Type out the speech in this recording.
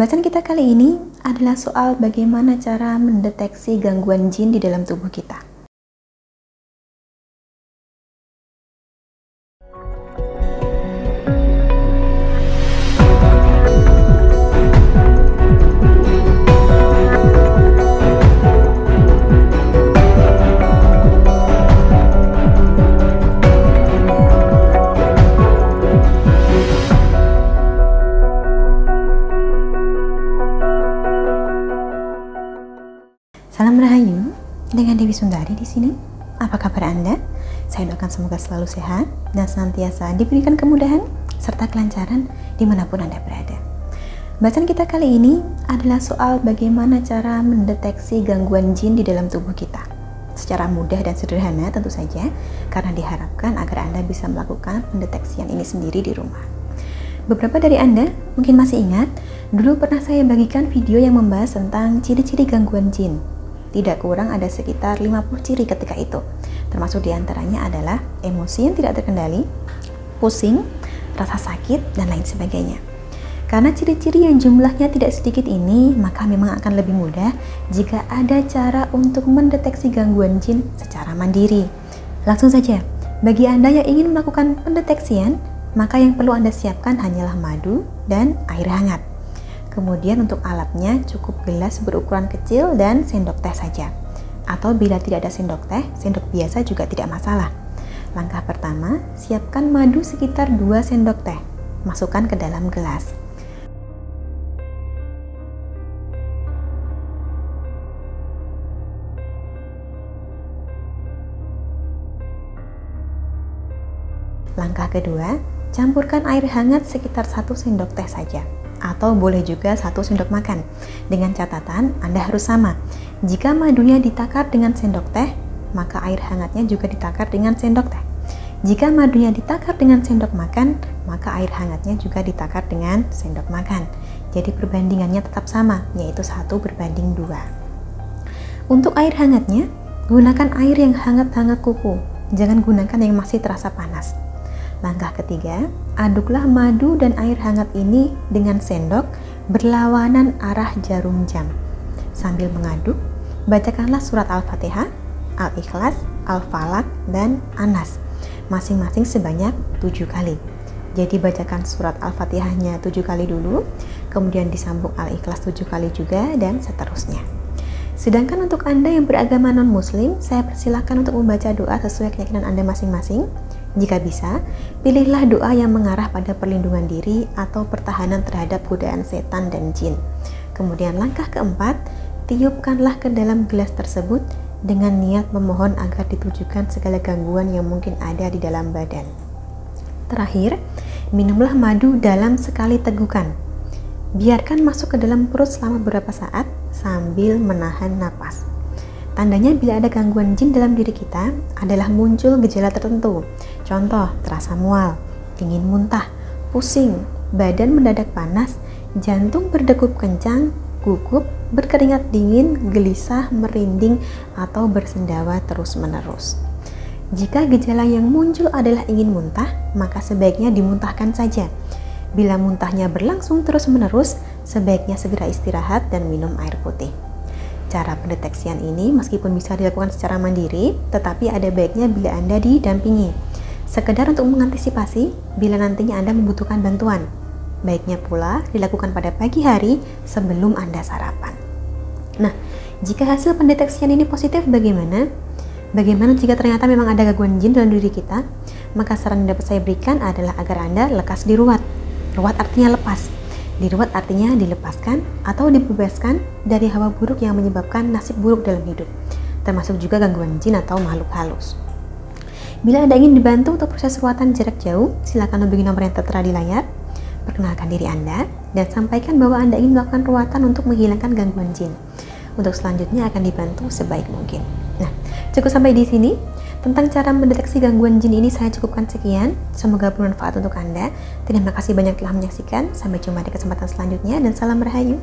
Bacaan kita kali ini adalah soal bagaimana cara mendeteksi gangguan jin di dalam tubuh kita. Dewi Sundari di sini. Apa kabar Anda? Saya doakan semoga selalu sehat dan senantiasa diberikan kemudahan serta kelancaran di mana pun Anda berada. Bacaan kita kali ini adalah soal bagaimana cara mendeteksi gangguan jin di dalam tubuh kita. Secara mudah dan sederhana tentu saja, karena diharapkan agar Anda bisa melakukan pendeteksian ini sendiri di rumah. Beberapa dari Anda mungkin masih ingat, dulu pernah saya bagikan video yang membahas tentang ciri-ciri gangguan jin tidak kurang ada sekitar 50 ciri ketika itu. Termasuk di antaranya adalah emosi yang tidak terkendali, pusing, rasa sakit, dan lain sebagainya. Karena ciri-ciri yang jumlahnya tidak sedikit ini, maka memang akan lebih mudah jika ada cara untuk mendeteksi gangguan jin secara mandiri. Langsung saja, bagi Anda yang ingin melakukan pendeteksian, maka yang perlu Anda siapkan hanyalah madu dan air hangat. Kemudian untuk alatnya cukup gelas berukuran kecil dan sendok teh saja. Atau bila tidak ada sendok teh, sendok biasa juga tidak masalah. Langkah pertama, siapkan madu sekitar 2 sendok teh. Masukkan ke dalam gelas. Langkah kedua, campurkan air hangat sekitar 1 sendok teh saja atau boleh juga satu sendok makan. Dengan catatan, Anda harus sama. Jika madunya ditakar dengan sendok teh, maka air hangatnya juga ditakar dengan sendok teh. Jika madunya ditakar dengan sendok makan, maka air hangatnya juga ditakar dengan sendok makan. Jadi perbandingannya tetap sama, yaitu satu berbanding dua. Untuk air hangatnya, gunakan air yang hangat-hangat kuku. Jangan gunakan yang masih terasa panas. Langkah ketiga, aduklah madu dan air hangat ini dengan sendok berlawanan arah jarum jam. Sambil mengaduk, bacakanlah surat Al-Fatihah, Al-Ikhlas, Al-Falak, dan Anas, masing-masing sebanyak tujuh kali. Jadi bacakan surat Al-Fatihahnya tujuh kali dulu, kemudian disambung Al-Ikhlas tujuh kali juga, dan seterusnya. Sedangkan untuk Anda yang beragama non-muslim, saya persilahkan untuk membaca doa sesuai keyakinan Anda masing-masing. Jika bisa, pilihlah doa yang mengarah pada perlindungan diri atau pertahanan terhadap godaan setan dan jin. Kemudian langkah keempat, tiupkanlah ke dalam gelas tersebut dengan niat memohon agar ditujukan segala gangguan yang mungkin ada di dalam badan. Terakhir, minumlah madu dalam sekali tegukan. Biarkan masuk ke dalam perut selama beberapa saat sambil menahan napas. Tandanya bila ada gangguan jin dalam diri kita adalah muncul gejala tertentu. Contoh, terasa mual, ingin muntah, pusing, badan mendadak panas, jantung berdegup kencang, gugup, berkeringat dingin, gelisah, merinding, atau bersendawa terus-menerus. Jika gejala yang muncul adalah ingin muntah, maka sebaiknya dimuntahkan saja. Bila muntahnya berlangsung terus-menerus, sebaiknya segera istirahat dan minum air putih. Cara pendeteksian ini meskipun bisa dilakukan secara mandiri, tetapi ada baiknya bila Anda didampingi. Sekedar untuk mengantisipasi bila nantinya Anda membutuhkan bantuan. Baiknya pula dilakukan pada pagi hari sebelum Anda sarapan. Nah, jika hasil pendeteksian ini positif bagaimana? Bagaimana jika ternyata memang ada gangguan jin dalam diri kita? Maka saran yang dapat saya berikan adalah agar Anda lekas diruat. Ruat artinya lepas Diruat artinya dilepaskan atau dibebaskan dari hawa buruk yang menyebabkan nasib buruk dalam hidup, termasuk juga gangguan jin atau makhluk halus. Bila Anda ingin dibantu untuk proses ruatan jarak jauh, silakan hubungi nomor yang tertera di layar. Perkenalkan diri Anda dan sampaikan bahwa Anda ingin melakukan ruatan untuk menghilangkan gangguan jin. Untuk selanjutnya akan dibantu sebaik mungkin. Cukup sampai di sini. Tentang cara mendeteksi gangguan jin ini saya cukupkan sekian. Semoga bermanfaat untuk Anda. Terima kasih banyak telah menyaksikan. Sampai jumpa di kesempatan selanjutnya dan salam rahayu.